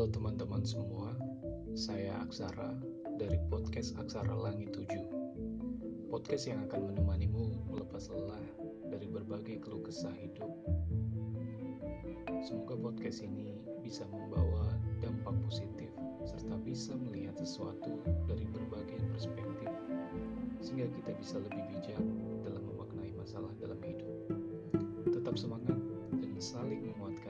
Halo teman-teman semua, saya Aksara dari podcast Aksara Langit 7. Podcast yang akan menemanimu melepas lelah dari berbagai keluh kesah hidup. Semoga podcast ini bisa membawa dampak positif serta bisa melihat sesuatu dari berbagai perspektif sehingga kita bisa lebih bijak dalam memaknai masalah dalam hidup. Tetap semangat dan saling menguatkan